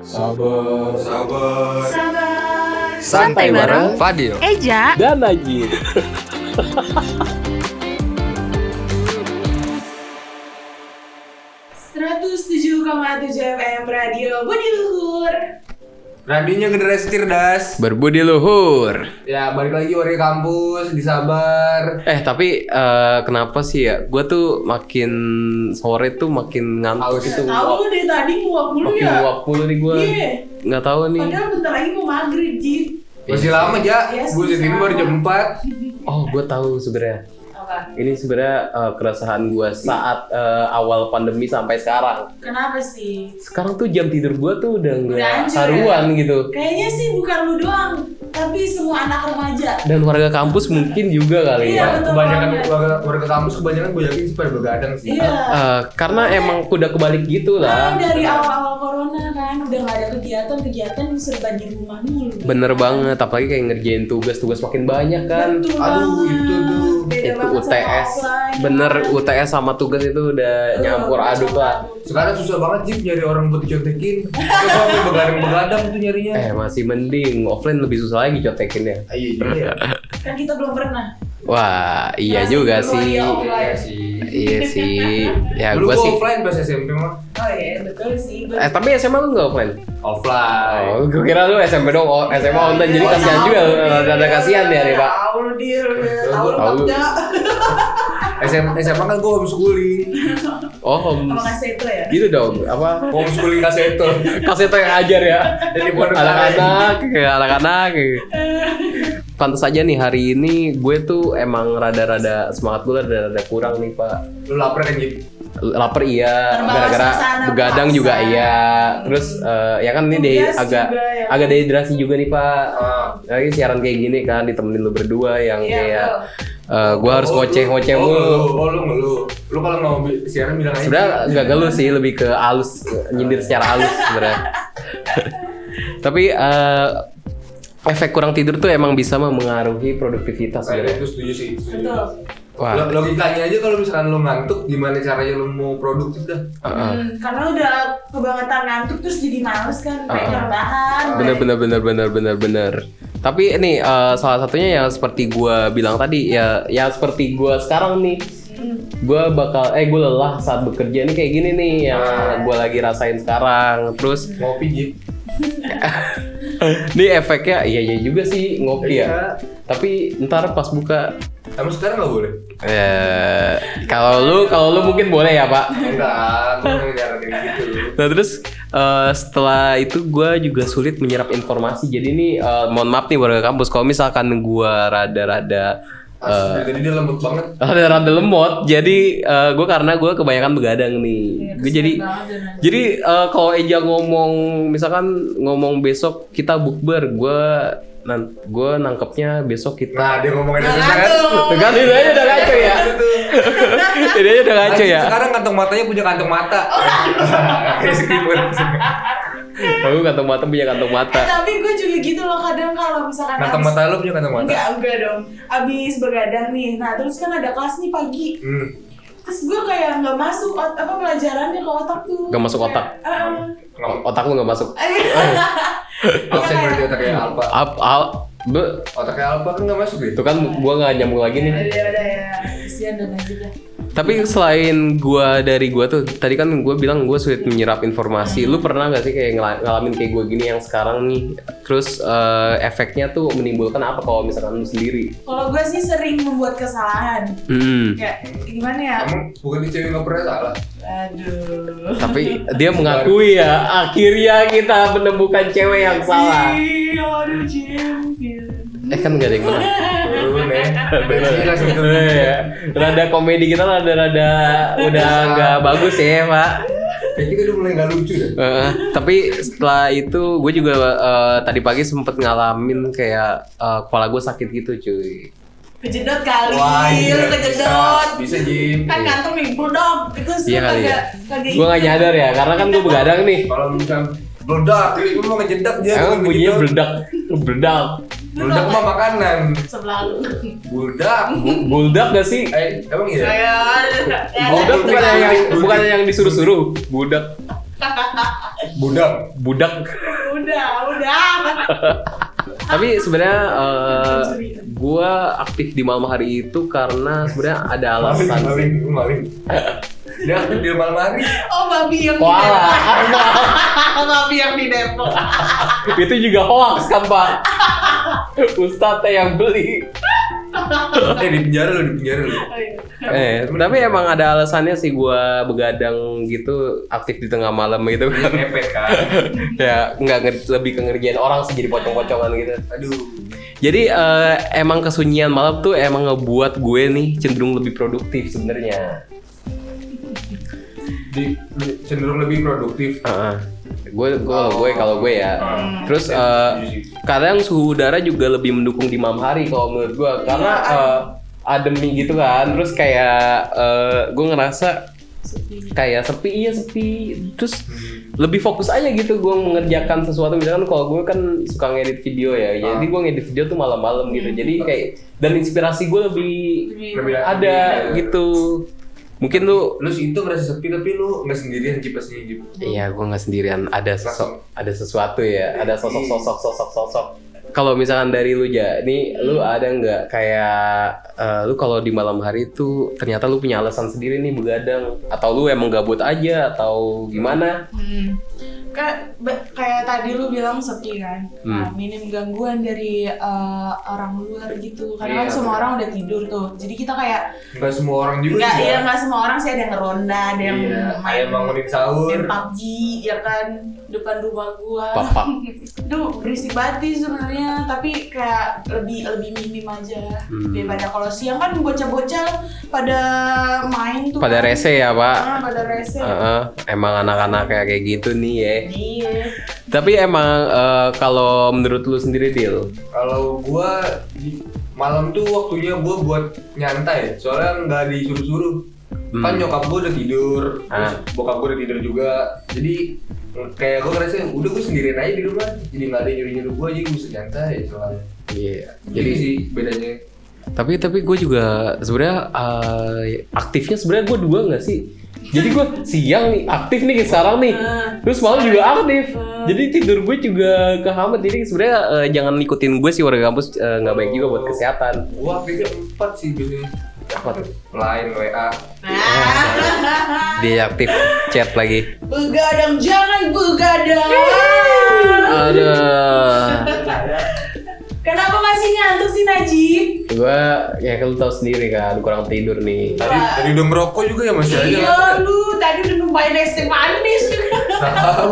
Sabar, sabar. Sabar. Santai bareng Fadil Eja. Dan Najib. Seratus tujuh koma tujuh FM Radio Budi Luhur. Radionya generasi cerdas. Berbudi luhur Ya, balik lagi warga kampus di Sabar. Eh tapi eh, kenapa sih ya? Gue tuh makin sore tuh makin ngantuk Haus. itu. Tahu lu dari tadi nguap mulu Makin ya? nguap mulu nih gue. Iya. Nggak tahu nih. Padahal bentar lagi mau maghrib, Jin. Masih lama, Ja. Iya, Gue sih, sini sama. baru jam 4. Oh gue tahu sebenarnya. Apa? Ini sebenarnya eh, keresahan gue saat eh, awal pandemi sampai sekarang. Kenapa sih? Sekarang tuh jam tidur gue tuh udah nggak hancur karuan gitu. Kayaknya sih bukan lu doang, tapi semua anak remaja. Dan warga kampus mungkin juga kali Iya, ya. betul Kebanyakan banget. warga, warga kampus kebanyakan gue yakin sih pada begadang sih. Iya. Eh, karena emang udah kebalik gitu Nah, lah. dari awal-awal corona kan udah gak ada kegiatan-kegiatan serba di rumah dulu. Bener banget, apalagi kayak ngerjain tugas-tugas makin banyak kan. Betul Aduh, banget. itu tuh. Itu UTS bener? UTS sama tugas itu udah nyampur aduk lah. Sekarang susah banget sih nyari orang buat dicontekin. Begadang-begadang tuh nyarinya. eh masih mending offline lebih susah lagi contekinnya Ah, Iya ya. Kan kita belum pernah. wah iya Masih juga sih ya. Iya sih. Iya sih ya gue sih offline pas SMP mah. Oh iya betul sih. eh tapi SMA lu nggak offline Offline. oh gue kira lu SMP dong oh, SMA online jadi kasihan juga Dir. ada ada kasihan ya nih pak Tahu lu dir, tahu lu. SMA, SMA kan gue homeschooling. oh home Sama kasih itu ya. gitu dong apa Homeschooling kaseto. kasih yang ajar ya Jadi anak-anak anak-anak Pantes aja nih hari ini gue tuh emang rada-rada semangat gue rada-rada kurang nih pak Lu lapar kan Jip? lapar iya gara-gara begadang juga iya terus eh, ya kan ini deh agak juga ya. agak dehidrasi juga nih pak Ah. lagi siaran kayak gini kan ditemenin lu berdua yang Iya, kayak betul. eh, gue harus Oh, ngoceh lu- ngoceh oh, mulu lu- Oh lu ngeluh. Lu kalau mau siaran bilang aja. sebenarnya nggak geluh sih lebih ke halus nyindir secara halus sebenarnya tapi eh, efek kurang tidur tuh emang bisa mempengaruhi produktivitas Saya sebenarnya itu setuju sih. setuju. Betul. wah Lo- Logikanya aja kalau misalkan lu ngantuk, gimana caranya lu mau produktif dah? Hmm, karena udah kebangetan ngantuk terus jadi males kan pengen Ah. rebahan. bener bener bener bener bener bener tapi ini eh, salah satunya yang seperti gua bilang tadi ya ya seperti gua sekarang nih Hmm. gua bakal eh gue lelah saat bekerja nih kayak gini nih yang gua lagi rasain sekarang terus Ngopi Jip. ini efeknya iya iya juga sih ngopi ya Iya. tapi ntar pas buka Emang sekarang nggak boleh? eh kalau lu kalau lu mungkin boleh ya pak Enggak, gitu. Nah terus eh, setelah itu gue juga sulit menyerap informasi. Jadi ini eh, mohon maaf nih warga kampus kalau misalkan gue rada-rada eh, jadi dia lembut banget. rada-rada lemot. Jadi gue karena gue kebanyakan begadang nih. Iya, gue jadi banget dan- jadi eh, kalau Eja ngomong misalkan ngomong besok kita bukber, gue nan gue nangkepnya besok kita. Nah, dia ngomongin itu kan. Kan ini aja udah ngaco ya. Itu aja udah ngaco ya. Sekarang kantong matanya punya kantong mata. Kayak skripet. Aku kantong mata punya kantong mata. Eh, tapi gue juga gitu loh kadang kalau misalkan Kantong abis- mata lu punya kantong mata. Enggak, enggak dong. Abis begadang nih. Nah, terus kan ada kelas nih pagi. Hmm. Terus gue kayak nggak masuk ot- apa pelajarannya ke otak tuh. Nggak masuk otak? Kayak, ah. Nggak- Otak lu nggak masuk. Absen berarti otaknya alpha. Ap, al, be, Otaknya alpha kan nggak masuk gitu. itu kan gua nggak nyambung lagi nih. Ya udah, udah ya. Aja. Tapi selain gua dari gua tuh, tadi kan gua bilang gua sulit menyerap informasi. Lu pernah nggak sih kayak ngalamin kayak gua gini yang sekarang nih? Terus eh, efeknya tuh menimbulkan apa kalau misalkan lu sendiri? Kalau gue sih sering membuat kesalahan. Hmm. Kayak gimana ya? Kamu bukan di cewek nggak pernah salah. Aduh. Tapi dia mengakui ya, akhirnya kita menemukan cewek yang salah. Iya. Eh kan gak ada yang menang. Bensin langsung itu. Iya. Rada komedi kita rada-rada udah nggak bagus ya, Pak. Kayaknya udah mulai nggak lucu ya. Tapi setelah itu gue juga eh, tadi pagi sempet ngalamin kayak eh, kepala gue sakit gitu cuy. Kejedot kali, Wah, iya. lu kejedot. Bisa, bisa Jim. Kan kantong nih, bulldog. Itu sih Iya ya. kagak kagak Gue gak nyadar ya, karena kan gue begadang nih. Kalau misalnya Meledak, itu mau ngejedak dia. Emang bunyinya ngejedot. beledak, beledak. Meledak mah makanan. sebelah lu. Buldak. Buldak gak sih? Eh, emang iya? Saya Buldak bukan yang bukan yang disuruh-suruh. Buldak. Budak. budak. Udah, udah. Tapi sebenarnya eh, gua aktif di malam hari itu karena sebenarnya ada Maling, alasan. maling, maling. Dia aktif di malam hari. Oh, babi yang di Depok. babi yang di Depok. itu juga hoax kan pak? Ustadz yang beli. Eh di penjara lu, di penjara lu. Eh, tapi emang ada alasannya sih gua begadang gitu aktif di tengah malam gitu Dia kan. ngepet kan. ya nggak nge- lebih ke ngerjain orang sih jadi pocong-pocongan gitu. Aduh. Jadi eh, emang kesunyian malam tuh emang ngebuat gue nih cenderung lebih produktif sebenarnya. Cenderung lebih produktif. Heeh. Gue gue kalau gue kalau gue ya. Hmm. Terus eh, kadang suhu udara juga lebih mendukung di malam hari kalau menurut gue karena eh, ademi gitu kan. Terus kayak eh, gue ngerasa kayak sepi iya sepi. Terus lebih fokus aja gitu gue mengerjakan sesuatu. Misalkan kalau gue kan suka ngedit video ya. Jadi gue ngedit video tuh malam-malam gitu. Jadi kayak dan inspirasi gue lebih Lebih ada gitu. Mungkin lu Lu sih itu ngerasa sepi tapi lu nggak sendirian kipasnya gitu. Iya, gue nggak sendirian. Ada sosok, ada sesuatu ya. Ada sosok, sosok, sosok, sosok. Kalau misalkan dari lu ja, nih lu ada nggak kayak eh, lu kalau di malam hari itu ternyata lu punya alasan sendiri nih begadang atau lu emang gabut aja atau gimana? Hmm. Kayak, kayak tadi lu bilang sepi kan, nah, minim gangguan dari eh, orang luar gitu. Karena kan Iya. semua orang udah tidur tuh, jadi kita kayak Nggak semua orang juga. nggak sih, ya nggak semua orang sih ada yang ngeronda, ada yang Iya, ada main yang bangunin sahur. main PUBG ya kan depan rumah gua. Papak. Duh berisik banget sih sebenarnya, tapi kayak lebih lebih minim aja Hmm. daripada kalau siang kan bocah-bocah pada main tuh. Pada kan. rese ya pak? Ah, pada rese. Heeh, emang anak-anak kayak kayak gitu nih ya. Iya. Tapi emang eh, kalau menurut lu sendiri Dil, Kalau gua di malam tuh waktunya gua buat nyantai, soalnya nggak disuruh-suruh. Hmm. Kan nyokap gua udah tidur, terus Ah. bokap gua udah tidur juga. Jadi kayak gua ngerasa udah gua sendirian aja di rumah, jadi nggak ada yang nyuruh-nyuruh gua, jadi gua bisa nyantai soalnya. Iya. Jadi sih bedanya. tapi tapi gue juga sebenarnya eh, aktifnya sebenarnya gue dua nggak sih jadi gue siang nih aktif nih sekarang nih. Terus malam juga aktif. jadi tidur gue juga kehambat jadi sebenarnya eh, jangan ikutin gue sih warga kampus eh, nggak baik juga buat kesehatan. Gua aktifnya empat sih biasanya. apa tuh Lain WA. dia aktif chat lagi. Begadang jangan begadang. ada Kenapa masih ngantuk sih Najib? gue ya kalau tahu sendiri kan kurang tidur nih Tadi tadi udah ngerokok juga ya masih aja. Iya lu tadi udah numpain es teh manis juga. Tahu.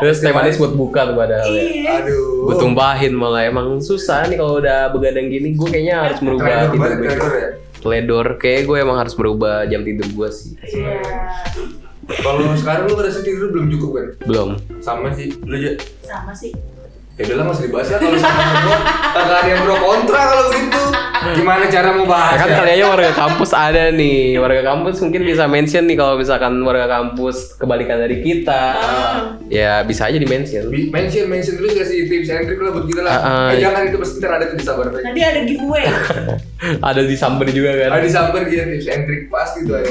terus teh manis buat buka tuh padahal ya. Iya. Aduh. gue tumpahin malah emang susah nih kalau udah begadang gini gue kayaknya harus merubah tidur gue teledor ya. teledor kayak gue emang harus merubah jam tidur gue sih Iya. Kalau sekarang lu ngerasa tidur belum cukup kan? belum Sama sih, lu aja. Sama sih. Ya udahlah masih dibahas ya kalau sama semua kagak ada yang pro kontra kalau begitu. Gimana cara mau bahas? Ya kan ya? kali aja warga kampus ada nih warga kampus mungkin bisa mention nih kalau misalkan warga kampus kebalikan dari kita ya bisa aja di mention Bi- mention mention terus kasih tips and trick lah buat kita lah. Ah, ah, eh, iya. jangan itu pasti ntar ada tuh di sabar. Nanti ada giveaway. ada di sumber juga kan Ada di sabar dia tips and trick pasti tuh ada.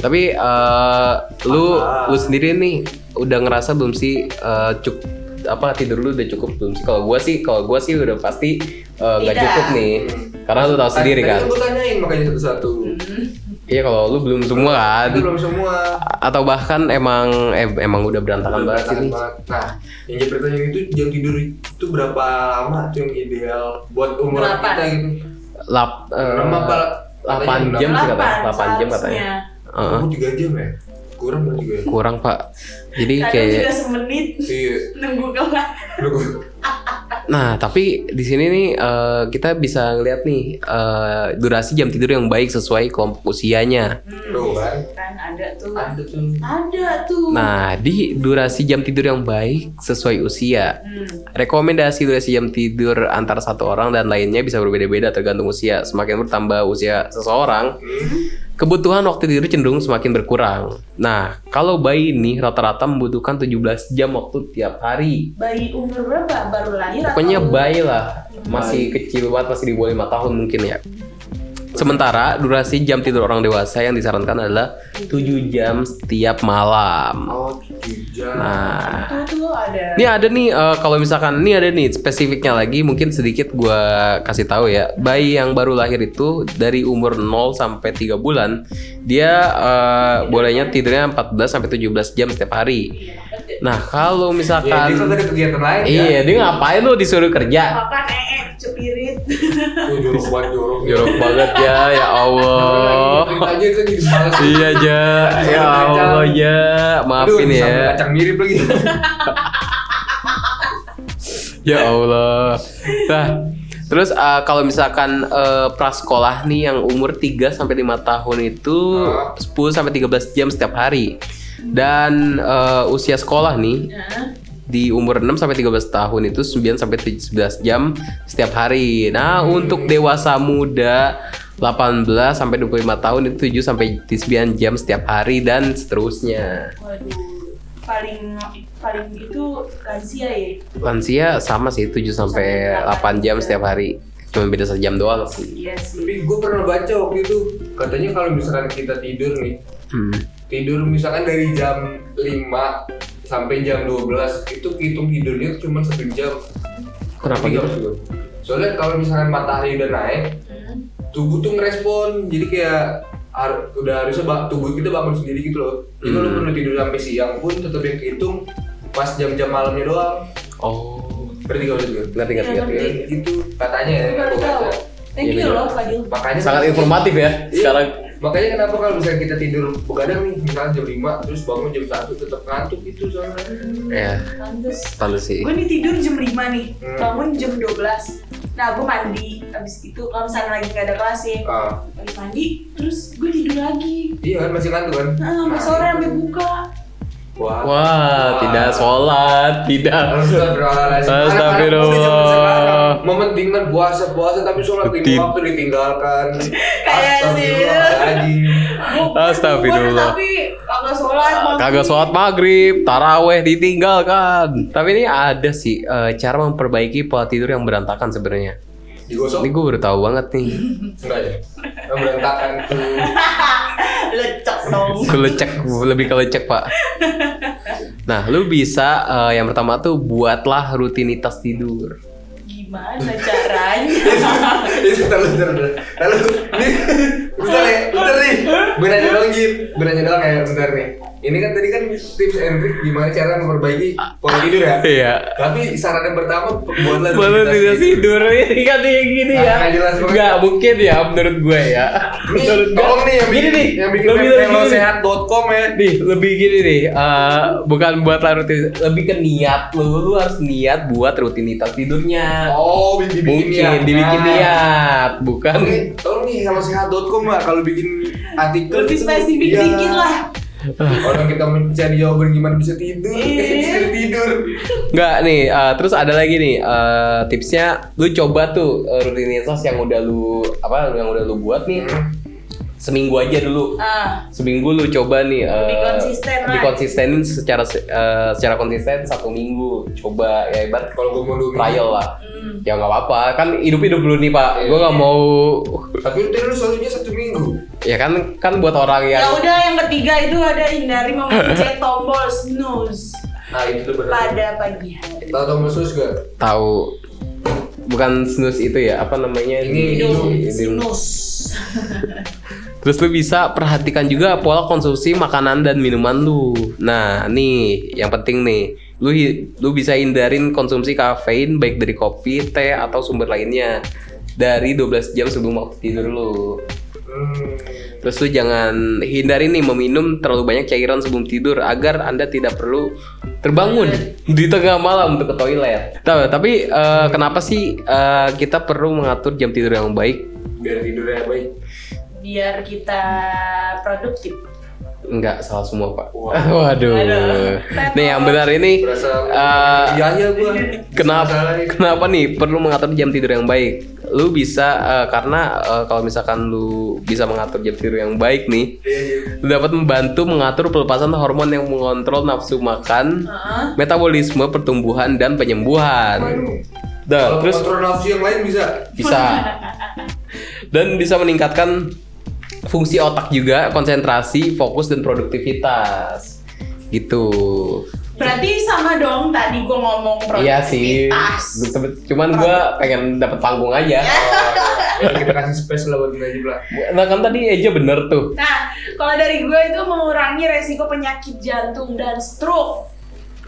tapi eh, lu Apa? lu sendiri nih udah ngerasa belum sih eh, cuk apa tidur lu udah cukup belum sih kalau gua sih kalau gua sih udah pasti eh, nggak Tidak. cukup nih karena lu tahu sendiri kan Gue tanyain makanya satu-satu. iya kalau lu belum semua kan Itu belum semua. atau bahkan emang eh, emang udah berantakan banget sih. Nah, yang jadi pertanyaan itu jam tidur itu berapa lama tuh yang ideal buat umur kita gitu? lap Enam apa? 8 jam sih katanya 8 jam katanya. Heeh. Aku tiga jam ya? Kurang gue. kurang pak jadi Kadang kayak juga semenit Iya. nunggu kelar. Nah tapi di sini nih eh, kita bisa ngeliat nih eh, durasi jam tidur yang baik sesuai kelompok usianya Tuh kan. Kan ada tuh. Ada tuh. Ada tuh. nah di durasi jam tidur yang baik sesuai usia Hmm. rekomendasi durasi jam tidur antara satu orang dan lainnya bisa berbeda-beda tergantung usia semakin bertambah usia seseorang kebutuhan waktu tidur cenderung semakin berkurang nah kalau bayi nih rata-rata membutuhkan 17 jam waktu tiap hari Bayi umur berapa? Baru lahir Pokoknya bayi lah, masih kecil banget, masih di bawah lima tahun mungkin ya. Sementara durasi jam tidur orang dewasa yang disarankan adalah 7 jam setiap malam. Oh, jam. Nah, ada. ini ada nih eh, kalau misalkan ini ada nih spesifiknya lagi mungkin sedikit gua kasih tahu ya. Bayi yang baru lahir itu dari umur 0 sampai 3 bulan dia eh, bolehnya tidurnya 14 sampai 17 jam setiap hari. Nah, kalau Ya, misalkan dia kan ada kegiatan lain ya. Iya, dia ngapain lu disuruh kerja? Makan ee cepirit. Jorok banget jorok. Jorok banget ya, ya Allah. Aja. Iya, Ja. Ya Allah, ya. Maafin Aduh, ya. kacang mirip lagi. Ya Allah. Nah, terus eh, kalau misalkan eh, prasekolah nih yang umur 3 sampai 5 tahun itu 10 sampai 13 jam setiap hari. Dan eh, usia sekolah nih Nah, di umur 6 sampai 13 tahun itu 9 sampai 11 jam setiap hari. Nah, untuk dewasa muda 18 sampai 25 tahun itu 7 sampai 9 jam setiap hari dan seterusnya. waduh. Paling paling itu lansia ya. Lansia sama sih 7 sampai 8 jam setiap hari. Cuma beda sejam doang sih. Iya sih. Tapi gue pernah baca waktu itu katanya kalau misalkan kita tidur nih, Hmm. Tidur misalkan dari jam 5 sampai jam 12 itu hitung tidurnya cuma satu jam. Kenapa gitu? Soalnya kalau misalkan matahari udah naik, tubuh tuh ngerespon. Jadi kayak har- udah harusnya tubuh kita bangun sendiri gitu loh. Jadi kalau Hmm. perlu tidur sampai siang pun tetap yang kehitung pas jam-jam malamnya doang. Oh. Berarti gak maksud gue? Ngerti ngerti Ya, ngerti. Gitu katanya ya. Baru tahu. Thank Iya, you bener. loh Fadil. Makanya Sangat informatif ya sekarang. Makanya kenapa kalau misalnya kita tidur begadang nih, misalnya jam 5 terus bangun jam 1 tetap ngantuk itu soalnya. Ya, Pantes. tahu sih. Gue nih tidur jam 5 nih, Hmm. bangun jam 12 Nah gue mandi, abis itu kalau misalnya lagi gak ada kelas ya Habis mandi, terus gue tidur lagi iya kan masih ngantuk kan? Nah, sampai sore sampai buka Wah. Wah, tidak sholat, tidak. Astagfirullah. Mementingkan puasa puasa tapi sholat lima waktu ditinggalkan. Kayak sih. Astagfirullah. Tapi kagak sholat maghrib. Kagak sholat maghrib, taraweh ditinggalkan. Tapi ini ada sih eh, cara memperbaiki pola tidur yang berantakan sebenarnya. Digosok? Ini gue baru tahu banget nih. Enggak ya. Yang berantakan tuh. Kelecek, lebih kelecek pak. Nah, lu bisa eh, yang pertama tuh buatlah rutinitas tidur. Gimana caranya? Itu terlalu terlalu. Lalu ini bentar ya, bentar nih. Gue nanya dong Jip, gue nanya dong ya bentar nih. Ini kan tadi kan tips and trick gimana cara memperbaiki pola tidur ya. Iya. Tapi saran yang pertama buatlah rutinitas tidak tidur ini kan kayak gini Nah, ya. nggak jelas banget. Nggak mungkin ya menurut gue ya. Nih, Menurut gue- tolong nih yang gini bikin, nih, yang bikin lebih lebih gini nih. sehat.com ya. Nih, lebih gini nih, eh, bukan buat rutin, lebih ke niat lu, lu harus niat buat rutinitas tidurnya. Oh, bikin bikin Mungkin dibikin niat, bukan. Oke, tolong nih kalau sehat.com lah kalau bikin artikel Lebih itu, spesifik iya. dikit lah Orang kita mencari jawaban gimana bisa tidur, Iya. bisa tidur. Nggak nih, eh, terus ada lagi nih eh, tipsnya, lu coba tuh eh, rutinitas yang udah lu apa yang udah lu buat nih Hmm. seminggu aja dulu. Ah, Seminggu lu coba nih Lebih konsisten lah. dikonsistenin secara eh, secara konsisten satu minggu. Coba ya ibarat Kalau gue mau dulu trial lah. hmm. Ya nggak apa-apa, kan hidup hidup dulu nih pak. Iya. Gue nggak mau, Tapi udah lu solusinya satu minggu. Ya kan kan buat orang Ya yang udah yang ketiga itu ada hindari memencet tombol snooze Nah itu tuh benar. pada pagi hari. Tahu tombol sus gak? tahu bukan snooze itu ya apa namanya Ini sinus. Terus lu bisa perhatikan juga pola konsumsi makanan dan minuman lu. Nah, nih yang penting nih. Lu lu bisa hindarin konsumsi kafein baik dari kopi, teh atau sumber lainnya dari 12 jam sebelum waktu tidur lu. Hmm. Terus lu jangan hindari nih meminum terlalu banyak cairan sebelum tidur agar Anda tidak perlu terbangun di tengah malam untuk ke toilet. Tahu, tapi eh, kenapa sih eh, kita perlu mengatur jam tidur yang baik? Biar tidurnya baik. Biar kita produktif. Enggak, salah semua, Pak. Wah. Waduh. Aduh. Nih yang benar ini Berasa eh, iya iya gua. kenapa kenapa nih perlu mengatur jam tidur yang baik? Lu bisa eh, karena eh, kalau misalkan lu bisa mengatur jam tidur yang baik nih, Iya, lu dapat membantu mengatur pelepasan hormon yang mengontrol nafsu makan, Heeh. metabolisme, pertumbuhan dan penyembuhan. Kalau Dah, terus kontrol nafsu yang lain bisa. bisa dan bisa meningkatkan fungsi otak juga, konsentrasi, fokus dan produktivitas. Gitu. Berarti sama dong tadi gue ngomong Iya sih. produktivitas. Cuman gua pengen dapet panggung aja. Ya, kita kasih space lah buat Najib lah. Nah kan tadi Eja bener tuh. Nah, kalau dari gue itu mengurangi resiko penyakit jantung dan stroke.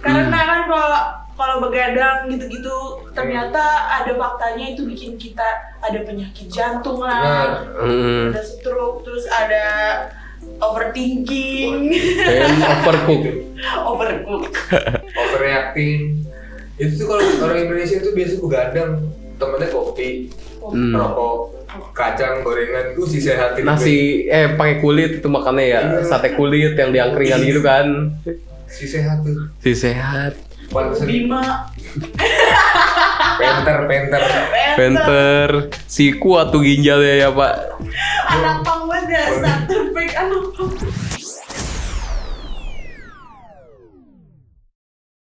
Karena Hmm. kan kalau kalau begadang gitu-gitu ternyata ada faktanya itu bikin kita ada penyakit jantung lah, Hmm. ada stroke, terus ada overthinking, Dan overcook. overcook. Overreacting. Itu tuh kalau orang Indonesia tuh biasa begadang temennya kopi, Hmm. rokok, kacang, gorengan, itu sih sehat. Nasi eh pakai kulit tuh makannya ya, Iya. sate kulit yang diangkringan gitu kan. Si sehat tuh. Si sehat. Bima, penter, penter. Penter, si kuat tuh ginjalnya ya pak. anak pang banget ya, starter pack anak pang.